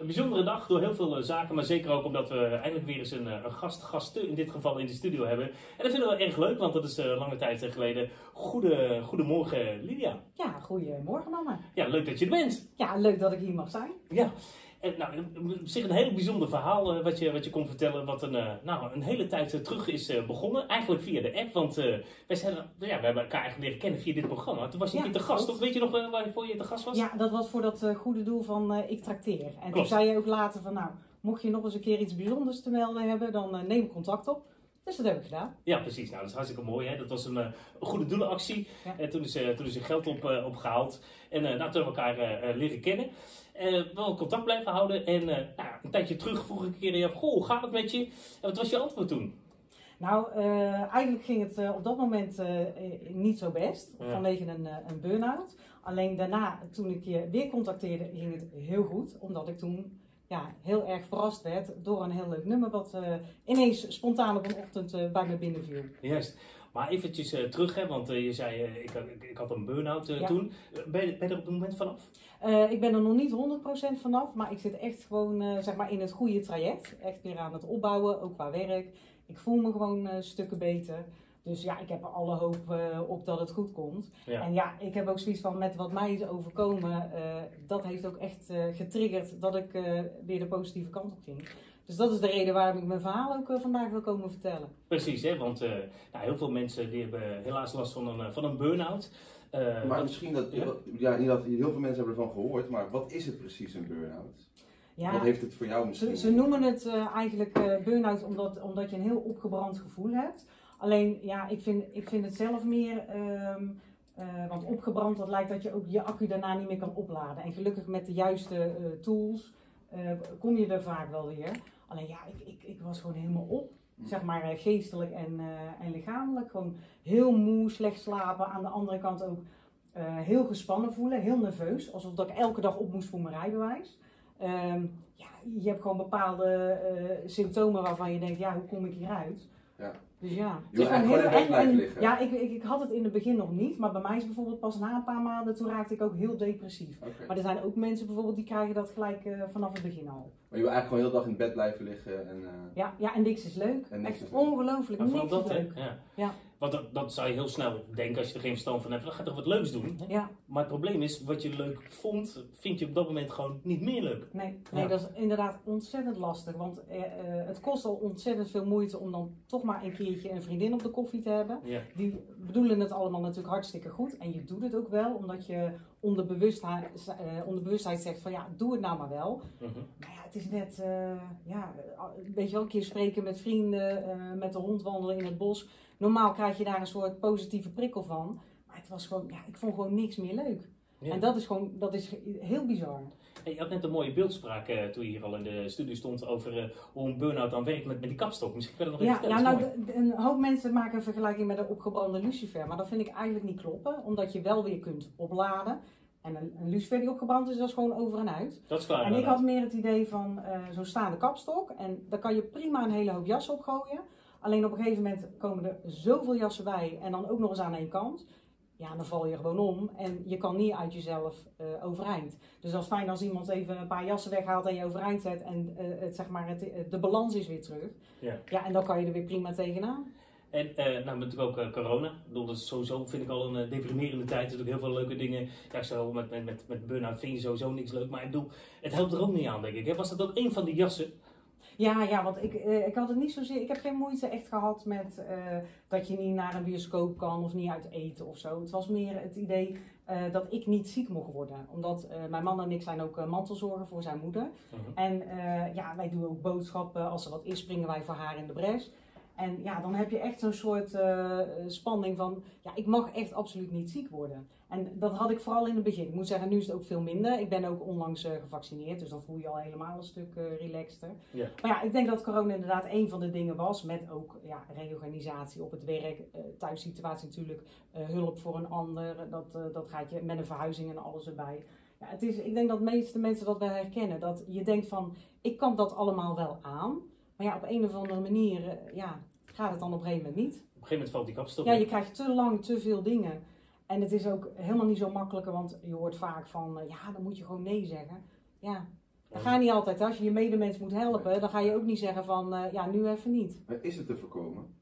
een bijzondere dag door heel veel eh, zaken, maar zeker ook omdat we eindelijk weer eens een, eh, een gast, gasten in dit geval in de studio hebben. En dat vinden we erg leuk, want dat is eh, lange tijd geleden. Goede, goedemorgen Lydia. Ja, goedemorgen mama. Ja, leuk dat je er bent. Ja, leuk dat ik hier mag zijn. Ja. En, nou, op zich een heel bijzonder verhaal eh, wat, je, wat je kon vertellen, wat een, eh, nou, een hele tijd eh, terug is eh, begonnen. Eigenlijk via de app, want eh, wij, zijn, ja, we hebben elkaar eigenlijk leren kennen via dit programma. Toen was je Ja, hier te gast, toch? Weet je nog eh, waarvoor je te gast was? Ja, dat was voor dat eh, goede doel van eh, ik trakteer. En toen zei je ook later van nou, mocht je nog eens een keer iets bijzonders te melden hebben, dan eh, neem contact op. Dus dat heb ik gedaan. Ja, precies. Nou, dat is hartstikke mooi. Hè? Dat was een, eh, goede doelenactie. Ja. En toen is, eh, toen is er geld op, eh, opgehaald. En eh, nou, toen elkaar eh, eh, leren kennen. Eh wel contact blijven houden. En eh, nou, een tijdje terug vroeg ik een keer aan jou, goh, hoe gaat het met je? En wat was je antwoord toen? Nou, eh, eigenlijk ging het eh, op dat moment eh, eh, niet zo best, Ja. vanwege een, eh, een burn-out. Alleen daarna, toen ik je weer contacteerde, ging het heel goed. Omdat ik toen ja, heel erg verrast werd door een heel leuk nummer wat eh, ineens spontaan op een ochtend eh, bij me binnenviel. Juist. Maar eventjes eh, terug, hè, want je zei, ik, had- ik, ik had een burn-out Ja. toen. Ben je, ben je er op het moment vanaf? Ik ben er nog niet 100% vanaf, maar ik zit echt gewoon zeg maar in het goede traject. Echt weer aan het opbouwen, ook qua werk. Ik voel me gewoon stukken beter. Dus ja, ik heb er alle hoop eh, op dat het goed komt. Ja. En ja, ik heb ook zoiets van met wat mij is overkomen, eh, dat heeft ook echt eh, getriggerd dat ik eh, weer de positieve kant op ging. Dus dat is de reden waarom ik mijn verhaal ook vandaag wil komen vertellen. Precies, hè, want eh, nou, heel veel mensen die hebben helaas last van een, van een burn-out. Eh, Maar wat- misschien dat, ja? ja, niet dat heel veel mensen hebben ervan gehoord, maar wat is het precies een burn-out? Ja, Wat heeft het voor jou misschien? Ze, ze noemen het eh, eigenlijk eh burn-out omdat, omdat je een heel opgebrand gevoel hebt. Alleen, ja, ik vind, ik vind het zelf meer, ehm, eh, want opgebrand, dat lijkt dat je ook je accu daarna niet meer kan opladen. En gelukkig met de juiste eh, tools eh, kom je er vaak wel weer. Alleen, ja, ik, ik, ik was gewoon helemaal op. Zeg maar geestelijk en, en lichamelijk. Gewoon heel moe, slecht slapen. Aan de andere kant ook heel gespannen voelen, heel nerveus. Alsof dat ik elke dag op moest voor mijn rijbewijs. Ehm, ja, je hebt gewoon bepaalde symptomen waarvan je denkt, ja, hoe kom ik hieruit? Ja. Dus ja. Je wil eigenlijk gewoon liggen. Ja, ik, ik, ik had het in het begin nog niet, maar bij mij is bijvoorbeeld pas na een paar maanden, toen raakte ik ook heel depressief. Maar er zijn ook mensen bijvoorbeeld die krijgen dat gelijk eh, vanaf het begin al. Maar je wil eigenlijk gewoon heel de dag in bed blijven liggen en... eh, Ja, ja en niks is leuk. En niks Echt is leuk. ongelooflijk, Maar vooral niks is dat, leuk. Ja. Ja. Want dat, dat zou je heel snel denken als je er geen verstand van hebt. Dan ga je toch wat leuks doen. Ja, Maar het probleem is, wat je leuk vond, vind je op dat moment gewoon niet meer leuk. nee, nee Ja. dat is inderdaad ontzettend lastig. Want eh, eh, het kost al ontzettend veel moeite om dan toch maar een keertje een vriendin op de koffie te hebben. Ja. Die bedoelen het allemaal natuurlijk hartstikke goed. En je doet het ook wel, omdat je onder bewustheid, eh, zegt van ja, doe het nou maar wel. Mhm. Maar ja, het is net, eh, ja, een beetje wel een keer spreken met vrienden, eh, met de hond wandelen in het bos. Normaal krijg je daar een soort positieve prikkel van. Maar het was gewoon, ja, ik vond gewoon niks meer leuk. Ja. En dat is gewoon, dat is heel bizar. Je had net een mooie beeldspraak eh, toen je hier al in de studio stond over eh, hoe een burn-out dan werkt met, met die kapstok. Misschien kan je dat nog even Ja, ja vertellen. nou, een hoop mensen maken een vergelijking met een opgebrande lucifer. Maar dat vind ik eigenlijk niet kloppen, omdat je wel weer kunt opladen. En een, een lucifer die opgebrand is, dat is gewoon over en uit. Dat is klaar. En ik had meer het idee van eh, zo'n staande kapstok. En daar kan je prima een hele hoop jassen op gooien. Alleen op een gegeven moment komen er zoveel jassen bij. En dan ook nog eens aan één kant. Ja, dan val je gewoon om. En je kan niet uit jezelf eh, overeind. Dus dat is fijn als iemand even een paar jassen weghaalt en je overeind zet. En eh, het, zeg maar, het, de balans is weer terug. Ja. ja, en dan kan je er weer prima tegenaan. En eh, nou, natuurlijk ook corona. Ik bedoel, dat is sowieso vind ik al een deprimerende tijd. Er zijn ook heel veel leuke dingen. Ja, zo met, met, met, met burn-out vind je sowieso niks leuk. Maar ik bedoel, het helpt er ook niet aan, denk ik. hè. Was dat ook een van die jassen? Ja, ja, want ik, eh, ik had het niet zozeer. Ik heb geen moeite echt gehad met eh, dat je niet naar een bioscoop kan of niet uit eten of zo. Het was meer het idee eh, dat ik niet ziek mocht worden. Omdat mijn man en ik zijn ook mantelzorger voor zijn moeder. Mhm. En ja, wij doen ook boodschappen. Als er wat is, springen wij voor haar in de bres. En ja, dan heb je echt zo'n soort eh, spanning van, ja, ik mag echt absoluut niet ziek worden. En dat had ik vooral in het begin. Ik moet zeggen, nu is het ook veel minder. Ik ben ook onlangs eh, gevaccineerd, dus dan voel je al helemaal een stuk eh relaxter. Ja. Maar ja, ik denk dat corona inderdaad een van de dingen was, met ook ja, reorganisatie op het werk, thuissituatie natuurlijk, hulp voor een ander, dat, dat gaat je met een verhuizing en alles erbij. Ja, het is, ik denk dat de meeste mensen dat wel herkennen, dat je denkt van, ik kan dat allemaal wel aan, maar ja, op een of andere manier eh, ja, gaat het dan op een gegeven moment niet. Op een gegeven moment valt die kapstok. Ja, je krijgt te lang te veel dingen. En het is ook helemaal niet zo makkelijk, want je hoort vaak van, eh, ja, dan moet je gewoon nee zeggen. Ja, Dat ga je niet altijd. Als je je medemens moet helpen, dan ga je ook niet zeggen van, eh, ja, nu even niet. Maar Is het te voorkomen?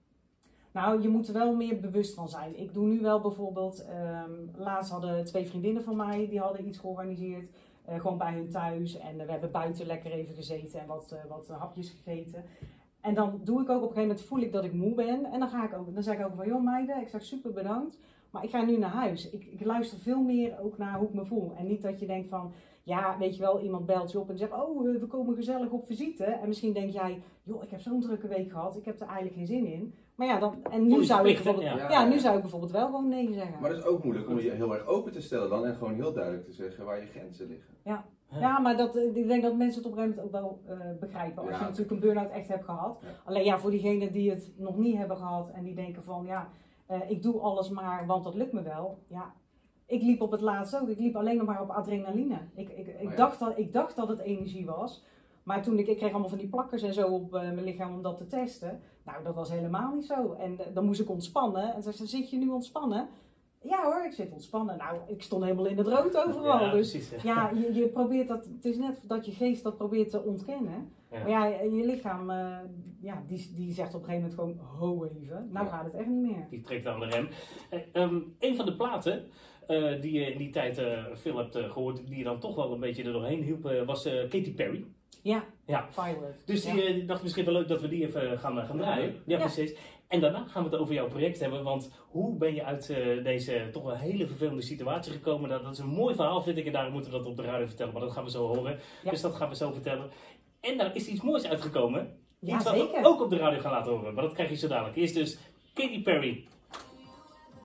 Nou, je moet er wel meer bewust van zijn. Ik doe nu wel bijvoorbeeld, ehm, laatst hadden twee vriendinnen van mij, die hadden iets georganiseerd. Eh, gewoon bij hun thuis. En eh, we hebben buiten lekker even gezeten en wat, eh, wat hapjes gegeten. En dan doe ik ook op een gegeven moment, voel ik dat ik moe ben. En dan, ga ik ook, dan zeg ik ook van, joh meiden, ik zeg super bedankt. Maar ik ga nu naar huis. Ik, ik luister veel meer ook naar hoe ik me voel. En niet dat je denkt van, ja, weet je wel, iemand belt je op en zegt, oh, eh, we komen gezellig op visite. En misschien denk jij, joh, ik heb zo'n drukke week gehad, ik heb er eigenlijk geen zin in. Maar ja, dan, en nu zou, ik bijvoorbeeld, Ja. ja. nu zou ik bijvoorbeeld wel gewoon nee zeggen. Maar dat is ook moeilijk om je heel erg open te stellen dan en gewoon heel duidelijk te zeggen waar je grenzen liggen. Ja, maar dat, eh, ik denk dat mensen het op een gegeven moment ook wel eh, begrijpen. Als Ja. je natuurlijk een burn-out echt hebt gehad. Ja. Alleen ja, voor diegenen die het nog niet hebben gehad en die denken van ja, eh, ik doe alles maar, want dat lukt me wel. Ja, ik liep op het laatst ook. Ik liep alleen nog maar op adrenaline. Ik, ik, ik, Oh ja. dacht, dat, ik dacht dat het energie was. Maar toen ik, ik kreeg allemaal van die plakkers en zo op eh, mijn lichaam om dat te testen. Nou, dat was helemaal niet zo. En eh, dan moest ik ontspannen. En ze zei, zit je nu ontspannen? Ja hoor, ik zit ontspannen. Nou, ik stond helemaal in het rood overal. Ja, dus precies. ja, je, je probeert dat, het is net dat je geest dat probeert te ontkennen. Ja. Maar ja, je lichaam, eh, ja, die, die zegt op een gegeven moment gewoon, ho even, nou Ja. gaat het echt niet meer. Die trekt aan de rem. Eh, ehm, een van de platen eh, die je in die tijd eh, veel hebt eh, gehoord, die je dan toch wel een beetje er doorheen hielp, was Katy Perry. Ja, Ja. Violet. Dus die, Ja. dacht misschien wel leuk dat we die even gaan, gaan draaien. Ja, Ja. precies. En daarna gaan we het over jouw project hebben. Want hoe ben je uit deze toch wel hele vervelende situatie gekomen? Dat, dat is een mooi verhaal, vind ik. En daarom moeten we dat op de radio vertellen. Maar dat gaan we zo horen. Ja. Dus dat gaan we zo vertellen. En daar is iets moois uitgekomen. Ja, iets wat we zeker. ook op de radio gaan laten horen. Maar dat krijg je zo dadelijk. Eerst dus Katy Perry